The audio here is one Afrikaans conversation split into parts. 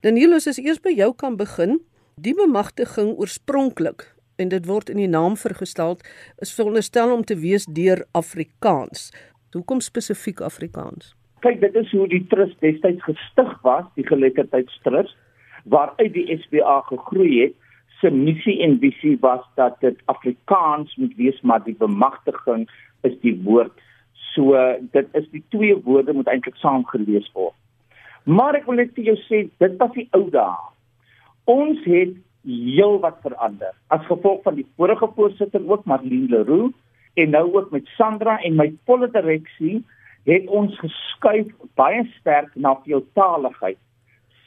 Danielus is eers by jou kan begin. Die bemagtiging oorspronklik en dit word in die naam vergestel is veronderstel om te wees deur Afrikaans. Hoekom spesifiek Afrikaans? Kyk, dit is hoe die trust destyds gestig was, die geletterdheidstrust, waaruit die SBA gegroei het. Se missie en visie was dat dit Afrikaans moet wees, maar die bemagtiging is die woord. So dit is die twee woorde moet eintlik saam gelees word. Maar ek wil net vir jou sê, dit was die ou dae. Ons het heel wat verander as gevolg van die vorige voorsitter ook Marlene Leroux en nou ook met Sandra en my volle direksie het ons geskuif baie sterk na veeltaaligheid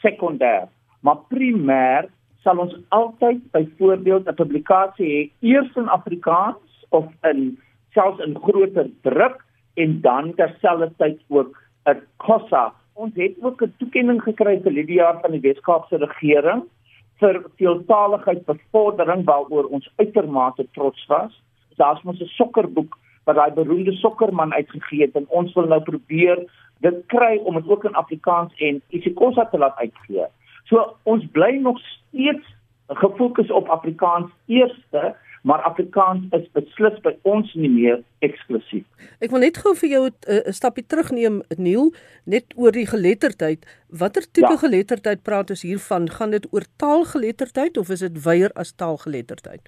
sekondêr maar primêr sal ons altyd byvoorbeeld 'n publikasie hê eers in Afrikaans of in selfs in groter druk en dan terselfdertyd ook 'n kossa ons het ook 'n toekenning gekry vir die jaar van die Weskaapse regering vir veeltaaligheid bevordering waaroor ons uitermate trots was. Daar's mos 'n sokkerboek wat daai beroemde sokkerman uitgegee het en ons wil nou probeer dit kry om dit ook in Afrikaans en isiXhosa te laat uitgee. So ons bly nog steeds gefokus op Afrikaans eerste maar Afrikaans is beslis by ons nie meer eksklusief. Ek wil net gou vir jou 'n uh, stapie terugneem Neil net oor die geletterdheid. Watter tipe ja. geletterdheid praat ons hiervan? Gaan dit oor taalgeletterdheid of is dit weier as taalgeletterdheid?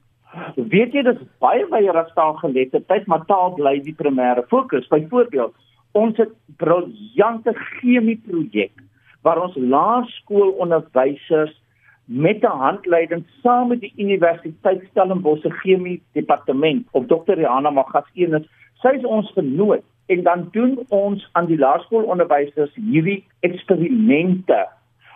Weet jy dis baie weier as taalgeletterdheid, maar taal bly die primêre fokus. Byvoorbeeld, ons het briljante chemie projek waar ons laerskoolonderwysers met 'n handleiding saam met die Universiteit Stellenbosch Chemie Departement op Dr. Rihanna Magasienus. Sy is ons genooi en dan doen ons aan die laerskoolonderwysers hierdie eksperimente.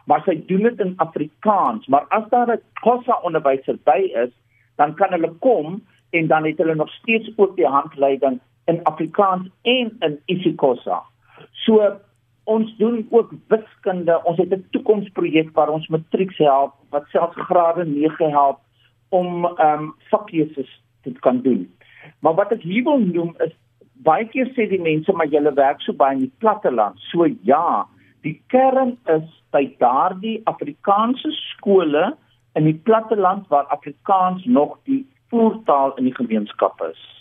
Maar sy doen dit in Afrikaans, maar as daar 'n Xhosa onderwyser by is, dan kan hulle kom en dan het hulle nog steeds ook die handleiding in Afrikaans en in isiXhosa. So ons doen ook wiskunde. Ons het 'n toekomsprojek waar ons matrieks help wat selfs grade 9 help om ehm um, vakkeuses te kan doen. Maar wat ek hier wil noem is baie keer sê die mense maar julle werk so baie in die platteland. So ja, die kern is by daardie Afrikaanse skole in die platteland waar Afrikaans nog die voertaal in die gemeenskap is.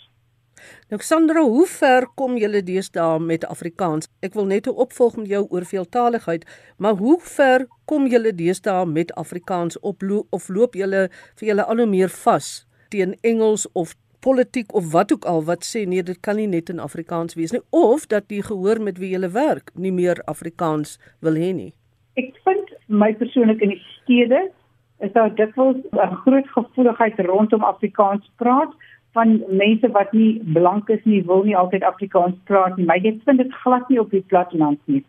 Nou Sandra, hoe ver kom julle deesdae met Afrikaans? Ek wil net 'n opvolg met jou oor veeltaaligheid, maar hoe ver kom julle deesdae met Afrikaans op of loop julle vir julle al hoe meer vas teen Engels of politiek of wat ook al wat sê nee, dit kan nie net in Afrikaans wees nie of dat die gehoor met wie julle werk nie meer Afrikaans wil hê nie. Ek vind my persoonlik in die stede is daar dikwels 'n groot gevoeligheid rondom Afrikaans praat van mense wat nie blank is nie, wil nie altyd Afrikaans praat nie, maar ek vind dit glad nie op die platteland nie.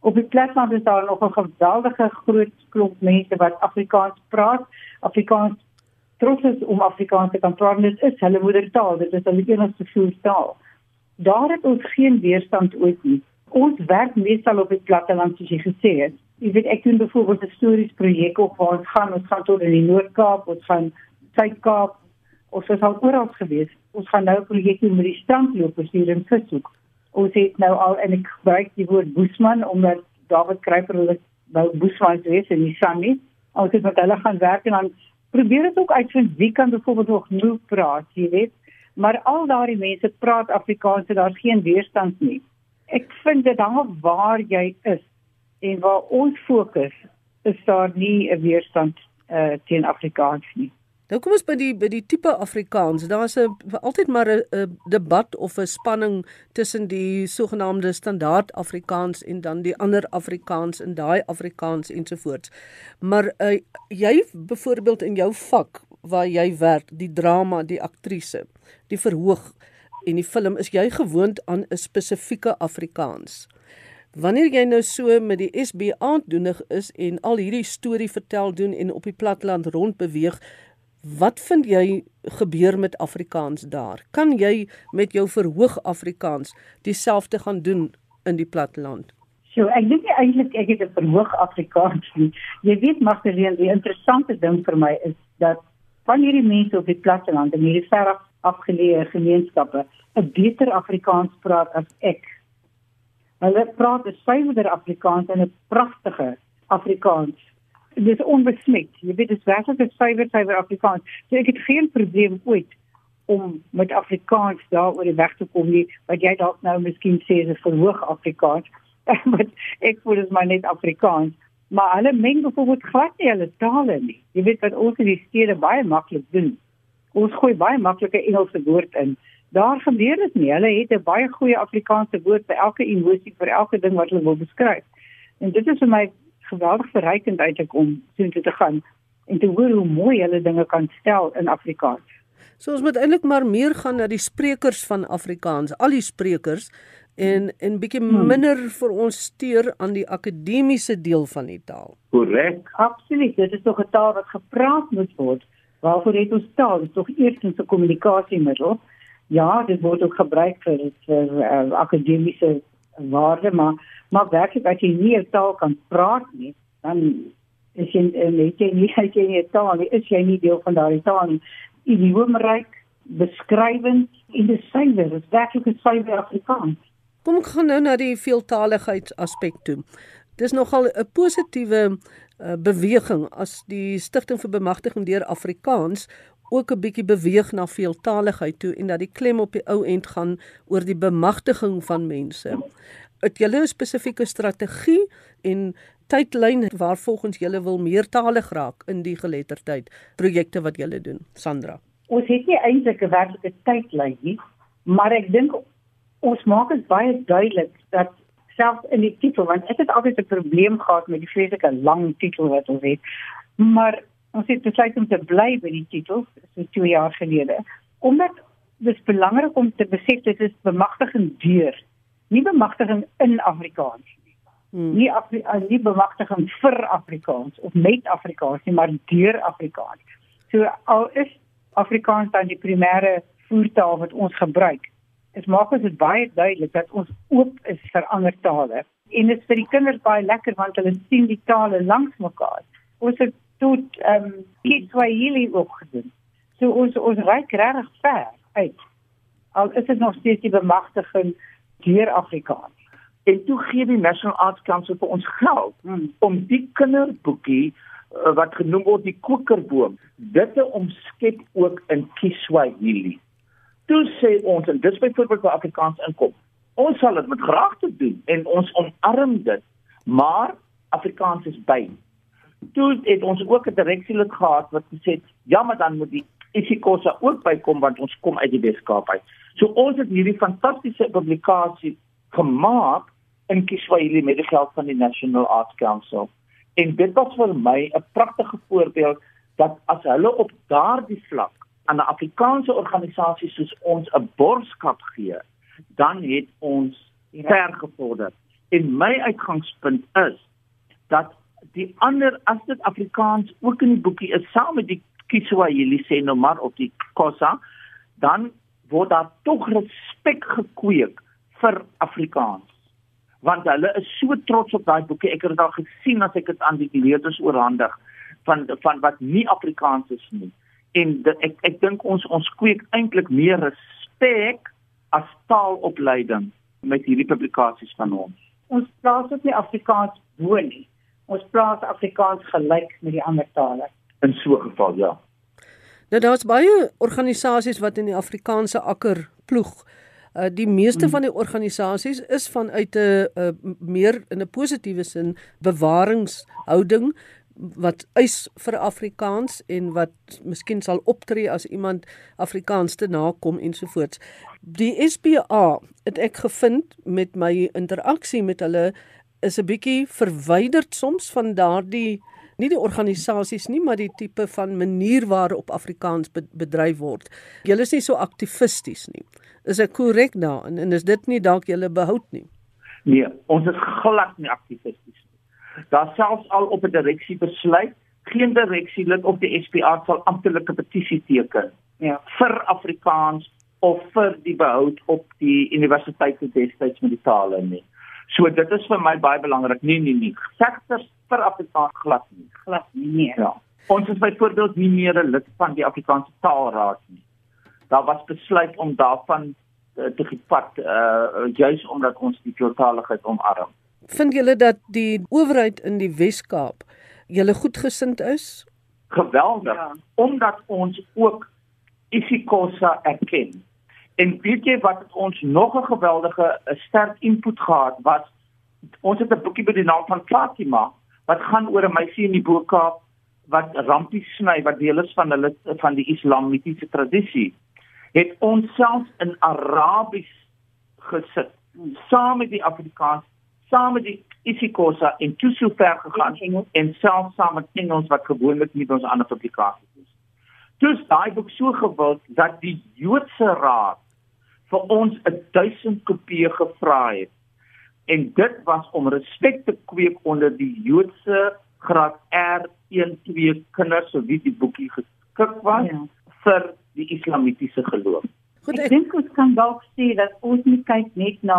Op die platteland is daar nog 'n geweldige groot klomp mense wat Afrikaans praat, Afrikaans trots is om Afrikaans te kan praat. Dit is hulle moedertaal, dit is hulle enigste voertaal. Daar het ons geen weerstand ooit nie. Ons werk meestal op die platteland soos jy gesê het. Jy weet ek doen byvoorbeeld 'n stories projek op waar ons gaan, ons gaan tot in die Noord-Kaap, ons gaan Suid-Kaap, ons is al oral gewees. Ons gaan nou 'n projek doen met die strandlopers hier in Vishoek. Ons het nou al en ek gebruik die woord Boesman omdat David Kruiper hulle nou Boesman is in die Sunny. Ons het met hulle gaan werk en dan probeer dit ook uitvind wie kan byvoorbeeld nog nou praat, jy weet. Maar al daardie mense praat Afrikaans en daar's geen weerstand nie. Ek vind dit hang waar jy is en waar ons fokus is daar nie 'n weerstand uh, teen Afrikaans nie. Nou kom ons by die by die tipe Afrikaans. Daar's 'n altyd maar 'n debat of 'n spanning tussen die sogenaamde standaard Afrikaans en dan die ander Afrikaans en daai Afrikaans ensovoorts. Maar uh, jy byvoorbeeld in jou vak waar jy werk, die drama, die aktrise, die verhoog en die film, is jy gewoond aan 'n spesifieke Afrikaans. Wanneer jy nou so met die SB aandoenig is en al hierdie storie vertel doen en op die platland rond beweeg, Wat vind jy gebeur met Afrikaans daar? Kan jy met jou verhoog Afrikaans dieselfde gaan doen in die platteland? So, ek dink eintlik ek het 'n verhoog Afrikaans nie. Jy weet Magdalene, die interessante ding vir my is dat van hierdie mense op die platteland en hierdie ver afgeleë gemeenskappe 'n beter Afrikaans praat as ek. Hulle praat 'n suiwerder Afrikaans en 'n pragtige Afrikaans dis onbesmet. Jy weet dis werklik 'n suiwer suiwer Afrikaans. So ek het geen probleem ooit om met Afrikaans daar oor die weg te kom nie, wat jy dalk nou miskien sê is verhoog Afrikaans. maar ek voel dit is maar net Afrikaans. Maar hulle meng byvoorbeeld glad nie hulle tale nie. Jy weet wat ons in die stede baie maklik doen. Ons gooi baie maklike Engelse woord in. Daar gebeur dit nie. Hulle het 'n baie goeie Afrikaanse woord vir elke emosie, vir elke ding wat hulle wil beskryf. En dit is vir my geweldig verrykend eintlik om so te gaan en te hoor hoe mooi hulle dinge kan stel in Afrikaans. So ons moet eintlik maar meer gaan na die sprekers van Afrikaans, al die sprekers en en bietjie hmm. minder vir ons steur aan die akademiese deel van die taal. Korrek. Absoluut, dit is tog 'n taal wat gepraat moet word. Waarvoor het ons taal? Dit is tog eerstens 'n kommunikasiemiddel. Ja, dit word ook gebruik vir vir uh, akademiese waarde, maar maar werklik as jy nie 'n taal kan praat nie, dan is jy net jy nie jy nie 'n taal nie, is jy nie deel van daardie taal nie. Idioomryk, beskrywend en dis suiwer, dis werklik 'n suiwer Afrikaans. Kom ek gaan nou na die veeltaligheid aspek toe. Dis nogal 'n positiewe uh, beweging as die stigting vir bemagtiging deur Afrikaans ook 'n bietjie beweeg na veeltaligheid toe en dat die klem op die ou end gaan oor die bemagtiging van mense. Het julle 'n spesifieke strategie en tydlyn waar volgens julle wil meertalig raak in die geletterdheid projekte wat julle doen, Sandra? Ons het nie eintlik 'n werklike tydlyn nie, maar ek dink ons maak dit baie duidelik dat selfs in die titel want ek het altyd 'n probleem gehad met die vreeslike lang titel wat ons het maar ons het besluit om te bly by die titel so 2 jaar gelede omdat dit belangrik om te besef dit is bemagtiging deur nie bemagtiging in Afrikaans nie hmm. nie Afri uh, nie bemagtiging vir Afrikaans of met Afrikaans nie maar deur Afrikaans so al is Afrikaans dan die primêre voertaal wat ons gebruik Dit maak ons dit baie duidelik dat ons oop is vir ander tale. En dit is vir die kinders baie lekker want hulle sien die tale langs mekaar. Ons het tot ehm um, Kiswahili ook gedoen. So ons ons reik reg ver uit. Al is dit nog steeds die bemagtiging deur Afrikaans. En toe gee die National Arts Council vir ons geld hmm. om die kinderboekie uh, wat genoem word die kokerboom, dit te omskep ook in Kiswahili toe sê ons en dis byvoorbeeld waar Afrikaans inkom. Ons sal dit met graagte doen en ons omarm dit, maar Afrikaans is by. Toe het ons ook 'n direksielid gehad wat gesê het, ja, maar dan moet die isiKosa ook bykom want ons kom uit die Weskaap uit. So ons het hierdie fantastiese publikasie gemaak in Kiswahili met die geld van die National Arts Council. En dit was vir my 'n pragtige voorbeeld dat as hulle op daardie vlak aan 'n Afrikaanse organisasie soos ons 'n borgskap gee, dan het ons ver gevorder. En my uitgangspunt is dat die ander as dit Afrikaans ook in die boekie is saam met die Kiswahili sê nou maar of die Xhosa, dan word daar tog respek gekweek vir Afrikaans. Want hulle is so trots op daai boekie. Ek het dit al gesien as ek dit aan die leerders oorhandig van van wat nie Afrikaans is nie en de, ek ek dink ons ons kweek eintlik meer respek as taalopleiding met hierdie publikasies van ons. Ons praat ook nie Afrikaans bo nie. Ons praat Afrikaans gelyk met die ander tale. In so 'n geval ja. Nou daar's baie organisasies wat in die Afrikaanse akker ploeg. Uh die meeste hmm. van die organisasies is vanuit 'n uh, meer in 'n positiewe sin bewaringshouding wat eis vir Afrikaans en wat miskien sal optree as iemand Afrikaans te nakom ensovoorts. Die SPA het ek gevind met my interaksie met hulle is 'n bietjie verwyderd soms van daardie nie die organisasies nie, maar die tipe van manier waarop Afrikaans bedryf word. Julle is nie so aktivisties nie. Is ek korrek daarin en is dit nie dalk julle behoud nie? Nee, ons is glad nie aktivisties daar selfs al op 'n direksie besluit geen direksielid of die SPA sal amptelike petisie teken ja vir Afrikaans of vir die behoud op die universiteite destyds met die tale nie. So dit is vir my baie belangrik. Nee nee nee. Vegters vir Afrikaans glad nie. Glad nie. Nee. Ja. Ons is byvoorbeeld nie meer 'n lid van die Afrikaanse Taalraad nie. Daar was besluit om daarvan uh, te gevat uh juis omdat ons die veeltaligheid omarm vind julle dat die owerheid in die Wes-Kaap julle goedgesind is? Geweldig, ja. omdat ons ook isiXhosa erken. En weet jy wat ons nog 'n geweldige 'n sterk input gehad was? Ons het 'n boekie by die naam van Fatima wat gaan oor 'n meisie in die Boeskaap wat rampies sny wat deel is van hulle van die islamitiese tradisie. Het ons selfs in Arabies gesit saam met die Afrikaans saam met die isiXhosa en toe so ver gegaan en selfs saam met Engels wat gewoonlik nie ons ander publikasies is. Dus daai boek so gewild dat die Joodse Raad vir ons 1000 kopieë gevra het. En dit was om respek te kweek onder die Joodse graad R12 kinders so wie die boekie geskik was ja. vir die islamitiese geloof. Goed, ek, ek dink ons kan dalk sê dat ons nie kyk net na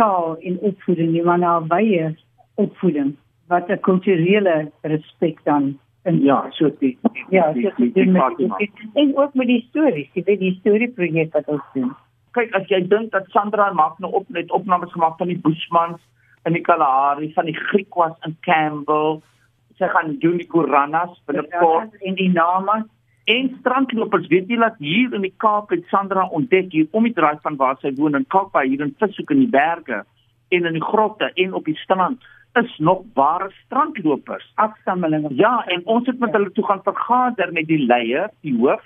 taal en opvoeding nie, maar na wye opvoeding wat 'n kulturele respek dan en ja, so die, die ja, die, die, die, die, die, die, en ook met die stories, jy weet die storie projek wat ons doen. Kyk as jy dink dat Sandra maak nou op net opnames gemaak van die Bushmans in die Kalahari van die Griekwas in Campbell. Sy gaan doen die Koranas binnekort in die Namas. En strandlopers weet jy dat hier in die Kaap het Sandra ontdek hier om die draai van waar sy woon in Kaapstad hier in Vishoek in die berge en in die grotte en op die strand is nog ware strandlopers afstammelinge ja en ons het met hulle toe gaan vergader met die leier die hoof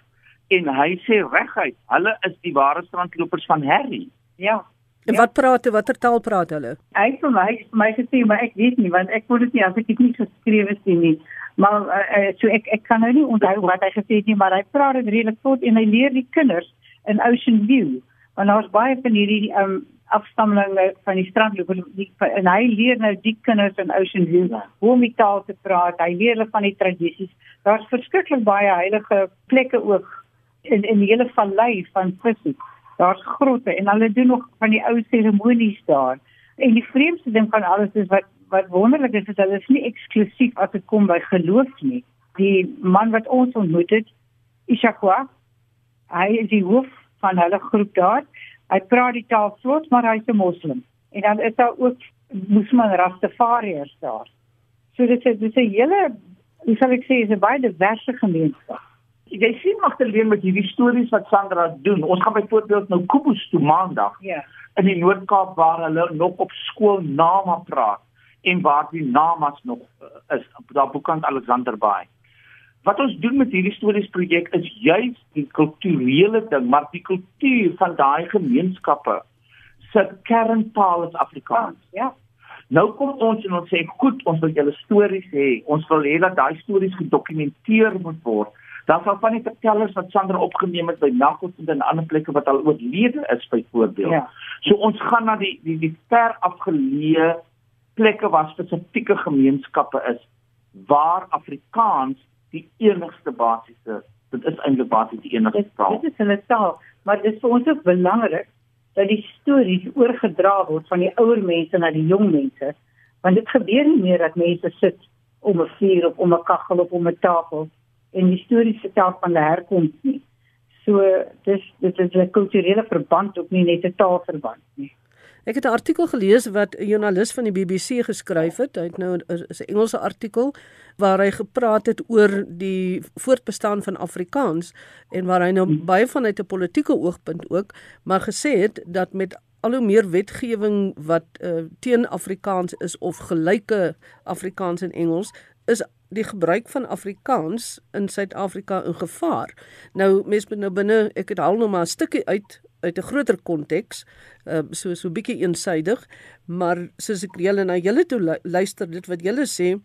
en hy sê reguit, hulle is die ware strandlopers van Harry. Ja. En wat praat hulle? Watter taal praat hulle? Hy vir my, my gesê, maar ek weet nie want ek word dit nie as ek dit nie geskrewe sien nie. Maar uh, so ek ek kan nou nie onthou wat hy gesê het nie, maar hy praat dit redelik goed en hy leer die kinders in Ocean View. Want daar's baie van hierdie um afstammelinge van die strandlopers en hy leer nou die kinders in Ocean View hoe om die taal te praat. Hy leer hulle van die tradisies. Daar's verskriklik baie heilige plekke ook in in die hele vallei van Vishoek. Daar's grotte en hulle doen nog van die ou seremonies daar. En die vreemdste ding van alles is wat wat wonderlik is is dat hulle is nie eksklusief as dit kom by geloof nie. Die man wat ons ontmoet het, Ishakwa, hy is die hoof van hulle groep daar. Hy praat die taal vlot, maar hy's 'n moslim. En dan is daar ook moslim Rastafariërs daar. So dit is dit is 'n hele, hoe sal ek sê, is 'n baie diverse gemeenskap jy sien agterleen met hierdie stories wat Sandra doen. Ons gaan byvoorbeeld nou Kubus toe maandag. Ja. In die Noord-Kaap waar hulle nog op skool nama praat en waar die namas nog uh, is daar bokant Alexander Bay. Wat ons doen met hierdie stories projek is juis die kulturele ding, maar die kultuur van daai gemeenskappe se kerntaal is Afrikaans. Ja. Nou kom ons en ons sê goed, ons wil julle stories hê. Ons wil hê dat daai stories gedokumenteer moet word Dan sal van die vertellers wat Sandra opgeneem het by Nakotsend en ander plekke wat al oorlede is byvoorbeeld. Ja. So ons gaan na die die die ver afgeleë plekke waar spesifieke gemeenskappe is waar Afrikaans die enigste basiese dit is eintlik basies die enigste taal. Dit is hulle taal, maar dit is vir ons ook belangrik dat die stories oorgedra word van die ouer mense na die jong mense want dit gebeur nie meer dat mense sit om 'n vuur of om 'n kaggel of om 'n tafel en histories vertel van hulle herkoms nie. So dis dit is 'n kulturele verband ook nie net 'n taalverband nie. Ek het 'n artikel gelees wat 'n joernalis van die BBC geskryf het. Hy het nou 'n Engelse artikel waar hy gepraat het oor die voortbestaan van Afrikaans en waar hy nou hmm. baie vanuit 'n politieke oogpunt ook maar gesê het dat met al hoe meer wetgewing wat uh, teen Afrikaans is of gelyke Afrikaans en Engels is die gebruik van Afrikaans in Suid-Afrika in gevaar. Nou mens moet nou binne ek het al nou maar 'n stukkie uit uit 'n groter konteks, uh, so so bietjie eensaidig, maar soos ek julle na julle toe luister dit wat julle sê,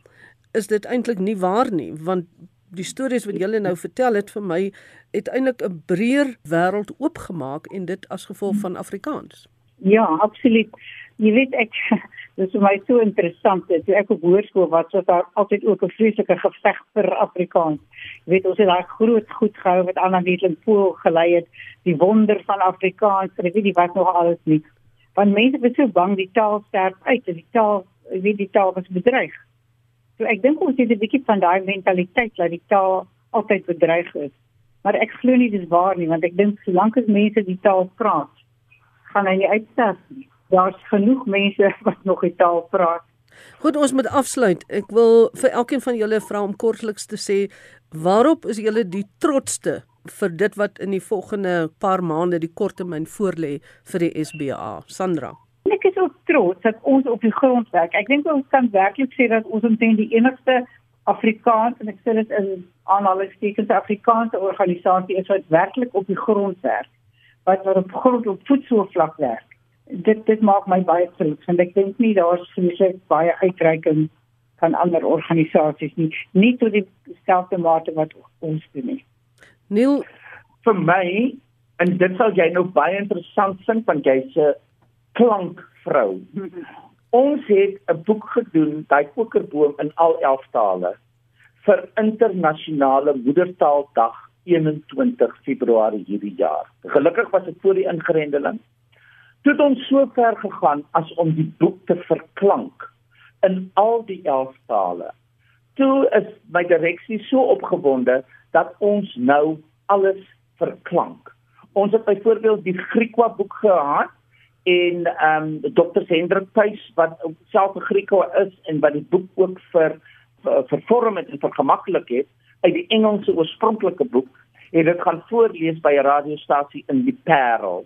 is dit eintlik nie waar nie, want die stories wat julle nou vertel het vir my het eintlik 'n breër wêreld oopgemaak en dit as gevolg van Afrikaans. Ja, absoluut. Jy weet ek dis vir my so interessant dit ek op hoërskool was so daar altyd ook 'n vreeslike geveg vir Afrikaans. Jy weet ons het daai groot goed gehou wat Anna Wetling Pool gelei het, die wonder van Afrikaans, ek weet nie wat nog alles nie. Want mense was so bang die taal sterf uit, die taal, jy weet die taal was bedreig. So ek dink ons het 'n bietjie van daai mentaliteit dat die taal altyd bedreig is. Maar ek glo nie dis waar nie, want ek dink solank as mense die taal praat, gaan hy nie uitsterf nie daar's genoeg mense wat nog die taal praat Goed, ons moet afsluit. Ek wil vir elkeen van julle vra om kortliks te sê waarop is julle die trotste vir dit wat in die volgende paar maande die korttermyn voorlê vir die SBA. Sandra Ek is ook trots dat ons op die grond werk. Ek dink ons kan werklik sê dat ons omtrent die enigste Afrikaans en ek sê dit in aanhalingstekens Afrikaanse organisasie is wat werklik op die grond werk. Wat wat op grond op voetsoervlak werk. Dit dit maak my baie trots en ek dink nie daar's vreeslik baie uitreiking van ander organisasies nie, nie tot die selfde mate wat ons doen nie. Neil vir my en dit sal jy nou baie interessant vind want jy's 'n klankvrou. Ons het 'n boek gedoen, daai kokerboom in al 11 tale vir internasionale moedertaaldag 21 Februarie hierdie jaar. Gelukkig was dit voor die ingrendeling. Toe het ons so ver gegaan as om die boek te verklank in al die 11 tale. Toe is my direksie so opgewonde dat ons nou alles verklank. Ons het byvoorbeeld die Griekwa boek gehad en ehm um, Dr. Hendrik Tuis wat self 'n Griekwa is en wat die boek ook vir vervorm het en vergemaklik het uit die Engelse oorspronklike boek en dit gaan voorlees by 'n radiostasie in die Parel.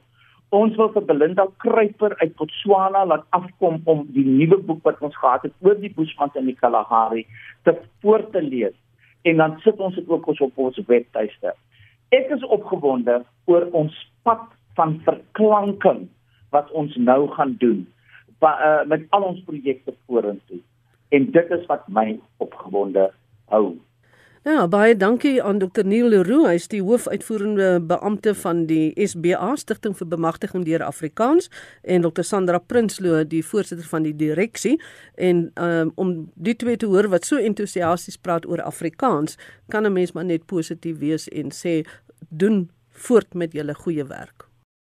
Ons wil vir Belinda Kruiper uit Botswana laat afkom om die nuwe boek wat ons gehad het oor die Bushmans in die Kalahari te voor te lees en dan sit ons dit ook op ons webtuiste. Ek is opgewonde oor ons pad van verklanking wat ons nou gaan doen ba, uh, met al ons projekte vorentoe. En dit is wat my opgewonde hou. Ja, baie dankie aan Dr. Neil Leroux, hy is die hoofuitvoerende beampte van die SBA Stichting vir Bemagtiging deur Afrikaans en Dr. Sandra Prinsloo, die voorsitter van die direksie. En um, om die twee te hoor wat so entoesiasties praat oor Afrikaans, kan 'n mens maar net positief wees en sê doen voort met julle goeie werk.